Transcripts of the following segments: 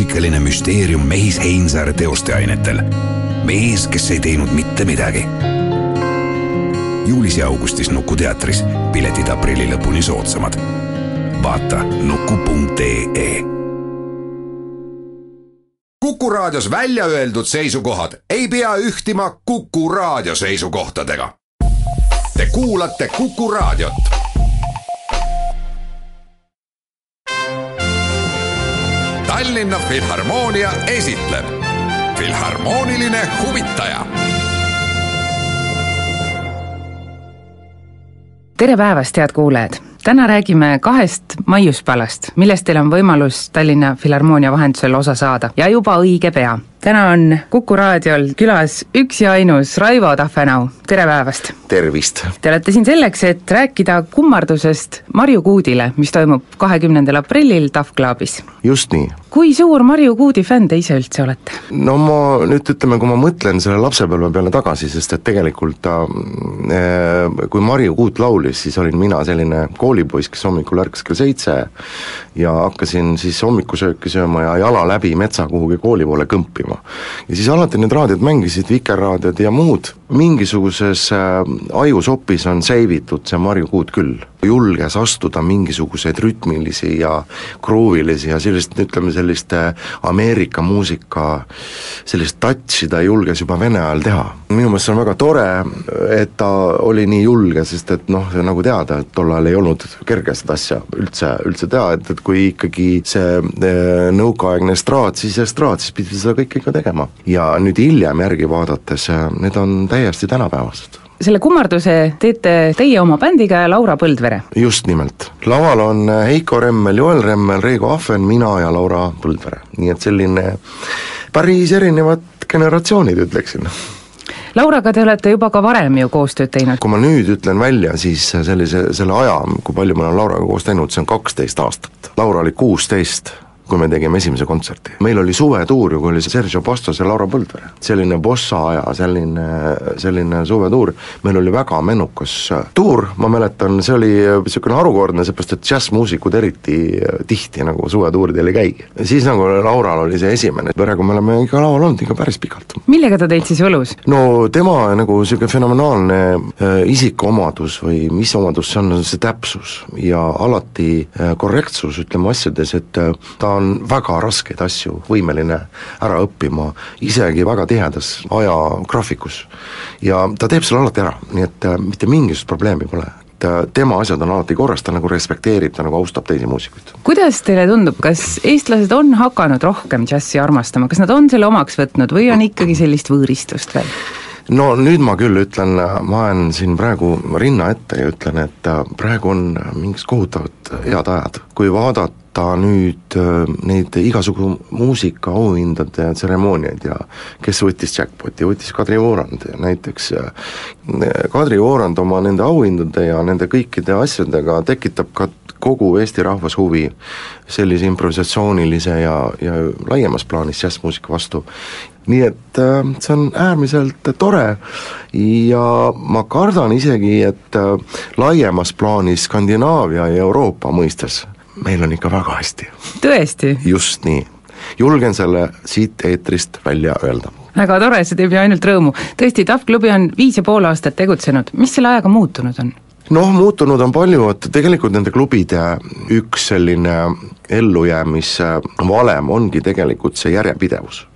muusikaline müsteerium Mehis Heinsaare teosteainetel. mees, kes ei teinud mitte midagi. juulis ja augustis Nuku teatris, piletid aprilli lõpuni soodsamad. vaata nuku.ee Kuku Raadios välja öeldud seisukohad ei pea ühtima Kuku Raadio seisukohtadega. Te kuulate Kuku Raadiot. Tallinna Filharmoonia esitleb Filharmooniline huvitaja. tere päevast, head kuulajad! täna räägime kahest maiuspalast, millest teil on võimalus Tallinna Filharmoonia vahendusel osa saada ja juba õige pea. Täna on Kuku raadiol külas üks ja ainus Raivo Tahvenau, tere päevast! tervist! Te olete siin selleks, et rääkida kummardusest Marju Kuudile, mis toimub kahekümnendal aprillil TAF Clubis. just nii. kui suur Marju Kuudi fänn te ise üldse olete? no ma nüüd ütleme, kui ma mõtlen selle lapsepõlve peale tagasi, sest et tegelikult ta äh, kui Marju Kuut laulis, siis olin mina selline koolipoiss, kes hommikul ärkas kell seitse ja hakkasin siis hommikusööki sööma ja jala läbi metsa kuhugi kooli poole kõmpima. Ja siis alati need raadiod mängisid, Vikerraadiod ja muud, mingisuguses äh, ajusopis on save itud see Marju Kuut küll. julges astuda mingisuguseid rütmilisi ja kruuvilisi ja sellist, ütleme sellist äh, Ameerika muusika sellist touch'i ta julges juba vene ajal teha. minu meelest see on väga tore, et ta oli nii julge, sest et noh, nagu teada, et tol ajal ei olnud kerge seda asja üldse, üldse teha, et, et kui ikkagi see eh, nõukaaegne estraad, siis estraad, siis pidi seda kõike ikka tegema. ja nüüd hiljem järgi vaadates, need on täiesti tänapäevased selle kummarduse teete teie oma bändiga ja Laura Põldvere. just nimelt, laval on Heiko Remmel, Joel Remmel, Reigo Ahven, mina ja Laura Põldvere, nii et selline päris erinevad generatsioonid, ütleksin Lauraga te olete juba ka varem ju koostööd teinud? kui ma nüüd ütlen välja, siis sellise, selle aja, kui palju ma olen Lauraga koos teinud, see on kaksteist aastat. Laura oli kuusteist kui me tegime esimese kontserti. meil oli suvetuur ju, kui oli Sergio Pastos ja Laura Põldvere. selline bossa aja selline, selline suvetuur, meil oli väga mennukas tuur, ma mäletan, see oli niisugune harukordne, seepärast et džässmuusikud eriti tihti nagu suvetuuridel ei käigi. siis nagu Laural oli see esimene, praegu me oleme ikka laval olnud ikka päris pikalt. millega ta teid siis võlus? no tema nagu niisugune fenomenaalne äh, isikuomadus või mis omadus see on, on see täpsus ja alati äh, korrektsus, ütleme asjades, et äh, ta on väga raskeid asju võimeline ära õppima, isegi väga tihedas ajagraafikus. ja ta teeb selle alati ära, nii et äh, mitte mingisugust probleemi pole et äh, tema asjad on alati korras, ta nagu respekteerib, ta nagu austab teisi muusikuid. kuidas teile tundub, kas eestlased on hakanud rohkem džässi armastama, kas nad on selle omaks võtnud või on ikkagi sellist võõristust veel? no nüüd ma küll ütlen, ma olen siin praegu rinna ette ja ütlen, et äh, praegu on mingid kohutavad head ajad, kui vaadata vaadata nüüd äh, neid igasugu muusikaauhindade tseremooniaid ja kes võttis jackpoti, võttis Kadri Voorand näiteks. Kadri Voorand oma nende auhindade ja nende kõikide asjadega tekitab ka kogu Eesti rahvas huvi sellise improvisatsioonilise ja, ja laiemas plaanis džässmuusika vastu. nii et äh, see on äärmiselt tore ja ma kardan isegi, et äh, laiemas plaanis Skandinaavia ja Euroopa mõistes meil on ikka väga hästi. tõesti? just nii. julgen selle siit eetrist välja öelda. väga tore, see teeb ju ainult rõõmu. tõesti, TAF klubi on viis ja pool aastat tegutsenud, mis selle ajaga muutunud on? noh, muutunud on palju, et tegelikult nende klubide üks selline ellujäämise valem ongi tegelikult see järjepidevus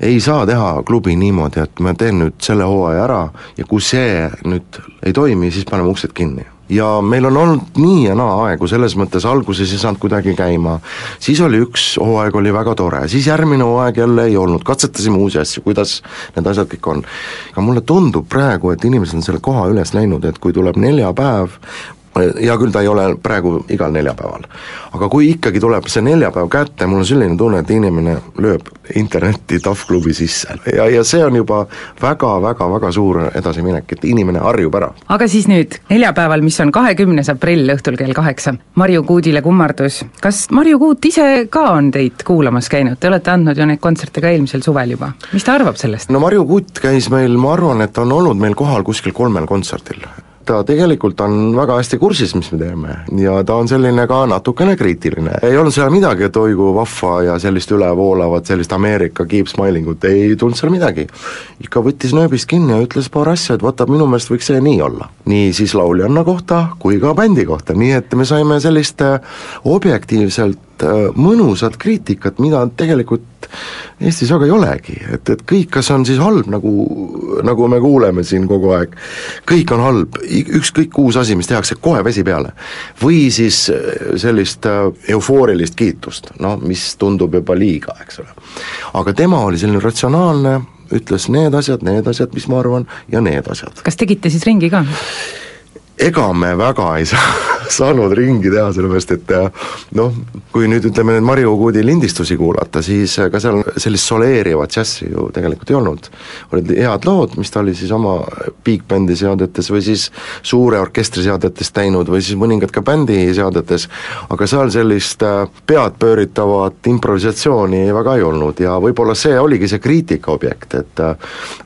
ei saa teha klubi niimoodi, et ma teen nüüd selle hooaja ära ja kui see nüüd ei toimi, siis paneme uksed kinni ja meil on olnud nii ja naa aegu, selles mõttes alguses ei saanud kuidagi käima, siis oli üks hooaeg oli väga tore, siis järgmine hooaeg jälle ei olnud, katsetasime uusi asju, kuidas need asjad kõik on. aga mulle tundub praegu, et inimesed on selle koha üles näinud, et kui tuleb neljapäev, hea küll, ta ei ole praegu igal neljapäeval. aga kui ikkagi tuleb see neljapäev kätte, mul on selline tunne, et inimene lööb internetti TAF klubi sisse ja, ja see on juba väga-väga-väga suur edasiminek, et inimene harjub ära. aga siis nüüd, neljapäeval, mis on kahekümnes aprill õhtul kell kaheksa, Marju Kuudile kummardus, kas Marju Kuut ise ka on teid kuulamas käinud, te olete andnud ju neid kontserte ka eelmisel suvel juba, mis ta arvab sellest? no Marju Kuut käis meil, ma arvan, et ta on olnud meil kohal kuskil kolmel kontserdil ta tegelikult on väga hästi kursis, mis me teeme ja ta on selline ka natukene kriitiline. ei olnud seal midagi, et oi kui vahva ja sellist ülevoolavat, sellist Ameerika keep smiling ut, ei tulnud seal midagi. ikka võttis nööbist kinni ja ütles paar asja, et vaata, minu meelest võiks see nii olla. nii siis lauljanna kohta kui ka bändi kohta, nii et me saime sellist äh, objektiivselt mõnusat kriitikat, mida tegelikult Eestis väga ei olegi, et, et kõik, kas on siis halb, nagu, nagu me kuuleme siin kogu aeg, kõik on halb, ükskõik uus asi, mis tehakse, kohe vesi peale. või siis äh, sellist eufoorilist kiitust, noh, mis tundub juba liiga, eks ole. aga tema oli selline ratsionaalne, ütles need asjad, need asjad, mis ma arvan, ja need asjad. kas tegite siis ringi ka? ega me väga ei saa saanud ringi teha, sellepärast et noh, kui nüüd ütleme neid Mario Kuudi lindistusi kuulata, siis ka seal sellist soleerivat džässi ju tegelikult ei olnud. olid head lood, mis ta oli siis oma big bändi seadetes või siis suure orkestri seadetes teinud või siis mõningad ka bändi seadetes, aga seal sellist äh, peadpööritavat improvisatsiooni väga ei olnud ja võib-olla see oligi see kriitika objekt, et äh,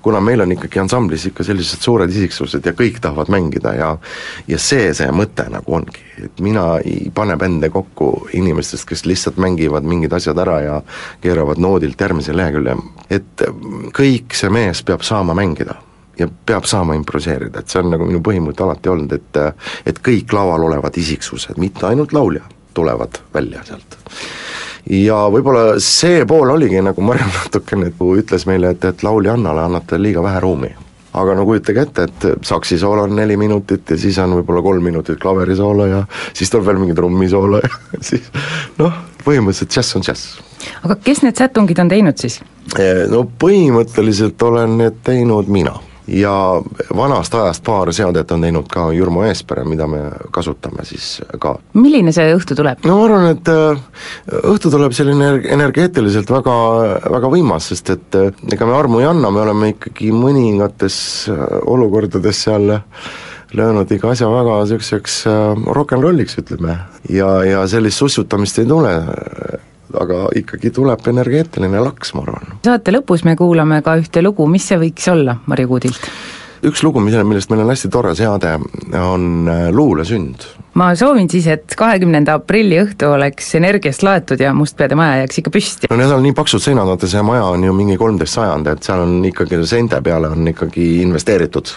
kuna meil on ikkagi ansamblis ikka sellised suured isiksused ja kõik tahavad mängida ja ja see see mõte nagu on ongi, et mina ei pane bände kokku inimestest, kes lihtsalt mängivad mingid asjad ära ja keeravad noodilt järgmise lehekülje, et kõik see mees peab saama mängida ja peab saama improviseerida, et see on nagu minu põhimõte alati olnud, et et kõik laval olevad isiksused, mitte ainult laulja, tulevad välja sealt. ja võib-olla see pool oligi, nagu Marju natukene ütles meile, et, et lauljannale annate liiga vähe ruumi aga no kujutage ette, et saksisoolo on neli minutit ja siis on võib-olla kolm minutit klaverisoolo ja siis tuleb veel mingi trummisoolo ja siis noh, põhimõtteliselt džäss on džäss. aga kes need sätungid on teinud siis? Eh, no põhimõtteliselt olen need teinud mina ja vanast ajast paar seadet on teinud ka Jurmo Eespere, mida me kasutame siis ka. milline see õhtu tuleb? no ma arvan, et äh, õhtu tuleb selline energeetiliselt väga, väga võimas, sest et äh, ega me armu ei anna, me oleme ikkagi mõningates äh, olukordades seal löönud iga asja väga niisuguseks rock n rolliks, ütleme. ja, ja sellist sussutamist ei tule aga ikkagi tuleb energeetiline laks, ma arvan. saate lõpus me kuulame ka ühte lugu, mis see võiks olla Marju Kuudilt? Üks lugu, mille, millest meil on hästi tore seade, on äh, Luulesünd. ma soovin siis, et kahekümnenda aprilli õhtu oleks energiast laetud ja Mustpeade maja jääks ikka püsti. no need on nii paksud seinad, vaata see maja on ju mingi kolmteist sajand, et seal on ikkagi, seinte peale on ikkagi investeeritud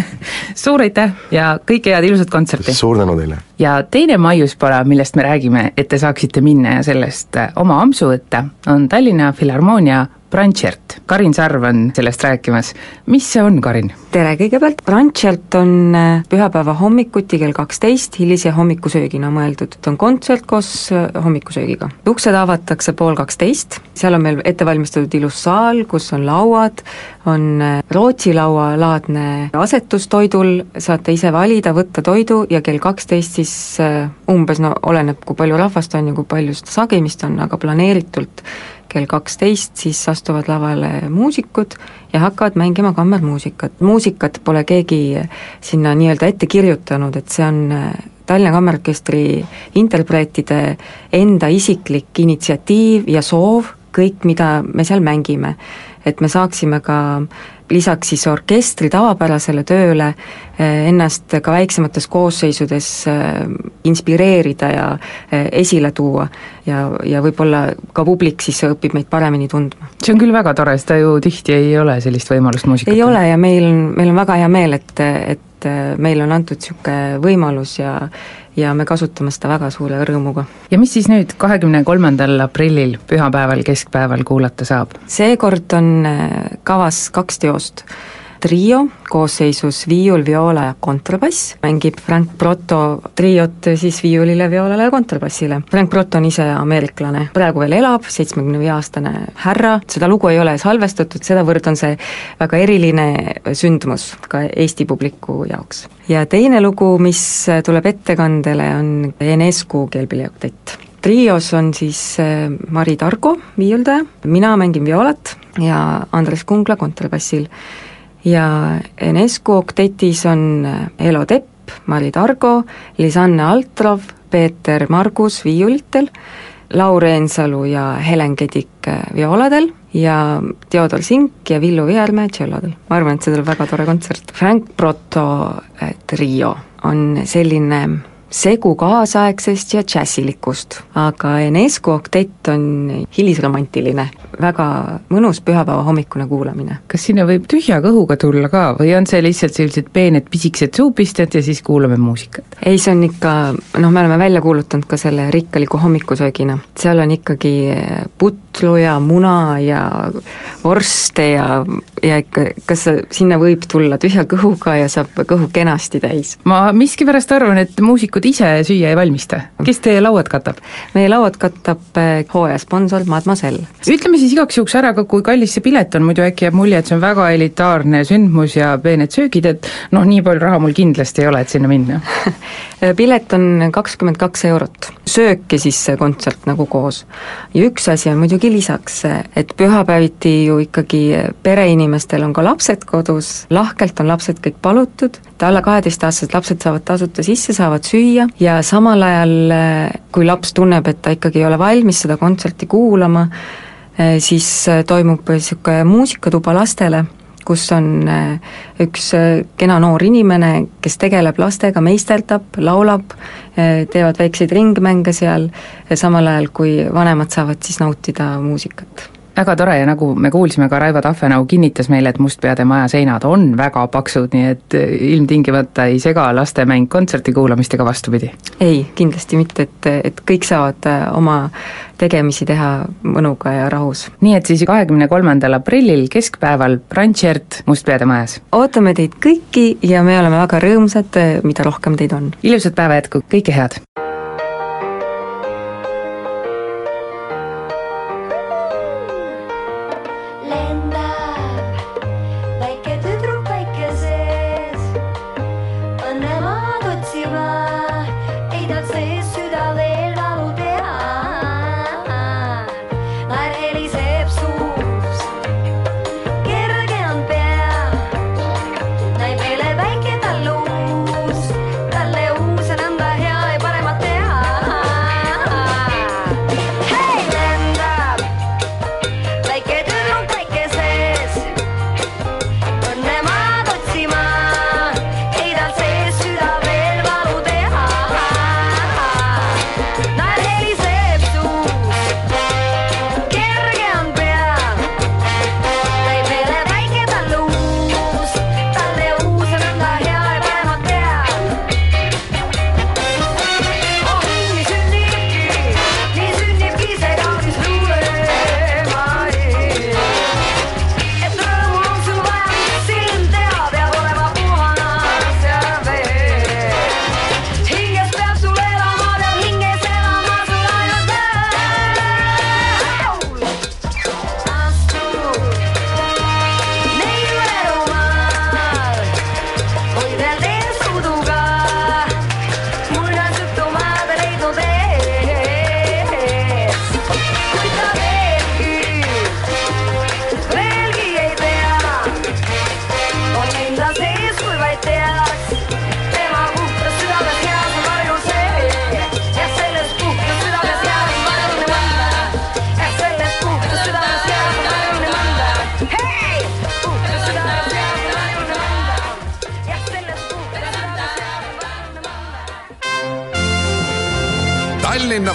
suur aitäh ja kõike head, ilusat kontserti! suur tänu teile! ja teine maiuspala, millest me räägime, et te saaksite minna ja sellest äh, oma ampsu võtta, on Tallinna Filharmoonia Brandchert, Karin Sarv on sellest rääkimas, mis see on, Karin? tere kõigepealt, Brandchert on äh, pühapäeva hommikuti kell kaksteist hilise hommikusöögina mõeldud, ta on kontsert koos äh, hommikusöögiga. uksed avatakse pool kaksteist, seal on meil ette valmistatud ilus saal, kus on lauad, on äh, Rootsi laualaadne asetus toidul, saate ise valida, võtta toidu ja kell kaksteist siis umbes, no oleneb, kui palju rahvast on ja kui palju seda sagimist on, aga planeeritult kell kaksteist siis astuvad lavale muusikud ja hakkavad mängima kammermuusikat. muusikat pole keegi sinna nii-öelda ette kirjutanud, et see on äh, Tallinna Kammerorkestri interpreetide enda isiklik initsiatiiv ja soov, kõik, mida me seal mängime. Et me saaksime ka lisaks siis orkestri tavapärasele tööle eh, ennast ka väiksemates koosseisudes eh, inspireerida ja eh, esile tuua ja, ja võib-olla ka publik siis õpib meid paremini tundma. see on küll väga tore, seda ju tihti ei ole, sellist võimalust muusikatel. ei ole ja meil on, meil on väga hea meel, et, et meile on antud niisugune võimalus ja ja me kasutame seda väga suure rõõmuga. ja mis siis nüüd, kahekümne kolmandal aprillil, pühapäeval, keskpäeval kuulata saab? seekord on äh, kavas kaks teost trio koosseisus viiul, viola ja kontrabass, mängib Frank Proto triot siis viiulile, violale ja kontrabassile. Frank Proto on ise ameeriklane, praegu veel elab, seitsmekümne viie aastane härra, seda lugu ei ole salvestatud, sedavõrd on see väga eriline sündmus ka Eesti publiku jaoks. ja teine lugu, mis tuleb ettekandele, on Enescu keelpilliokett trios on siis äh, Mari Targo, viiuldaja, mina mängin violat ja Andres Kungla kontrabassil ja Enescu oktetis on äh, Elo Tepp, Mari Targo, Lisanne Altrov, Peeter Margus viiulitel, Laur Reensalu ja Helen Kedik äh, violadel ja Theodor Sink ja Villu Vihermäe tšellodel. ma arvan, et see tuleb väga tore kontsert. Frank Proto eh, trio on selline segu kaasaegsest ja džässilikust, aga Enescu oktett on hilisromantiline, väga mõnus pühapäeva hommikune kuulamine. kas sinna võib tühja kõhuga tulla ka või on see lihtsalt sellised peened pisikesed suupisted ja siis kuulame muusikat? ei, see on ikka, noh, me oleme välja kuulutanud ka selle rikkaliku hommikusöögina, seal on ikkagi putru ja muna ja vorste ja, ja ikka, kas sinna võib tulla tühja kõhuga ja saab kõhu kenasti täis? ma miskipärast arvan, et muusikud ise süüa ei valmista, kes teie lauad katab? meie lauad katab eh, hooajasponsor Mademoiselle. ütleme siis igaks juhuks ära ka, kui kallis see pilet on, muidu äkki jääb mulje, et see on väga elitaarne sündmus ja peened söögid, et noh, nii palju raha mul kindlasti ei ole, et sinna minna pilet on kakskümmend kaks eurot, söök ja siis kontsert nagu koos. ja üks asi on muidugi lisaks, et pühapäeviti ju ikkagi pereinimestel on ka lapsed kodus, lahkelt on lapsed kõik palutud, et alla kaheteistaastased lapsed saavad tasuta sisse, saavad süüa ja samal ajal, kui laps tunneb, et ta ikkagi ei ole valmis seda kontserti kuulama, siis toimub niisugune muusikatuba lastele kus on äh, üks äh, kena noor inimene, kes tegeleb lastega, meisterdab, laulab, äh, teevad väikseid ringmänge seal, samal ajal kui vanemad saavad siis nautida muusikat väga tore ja nagu me kuulsime, ka Raivo Tahvenau kinnitas meile, et Mustpeade maja seinad on väga paksud, nii et ilmtingimata ei sega lastemäng kontserti kuulamist ega vastupidi? ei, kindlasti mitte, et, et kõik saavad äh, oma tegemisi teha mõnuga ja rahus. nii et siis kahekümne kolmandal aprillil keskpäeval Brunchert Mustpeade majas? ootame teid kõiki ja me oleme väga rõõmsad, mida rohkem teid on. ilusat päeva jätku, kõike head!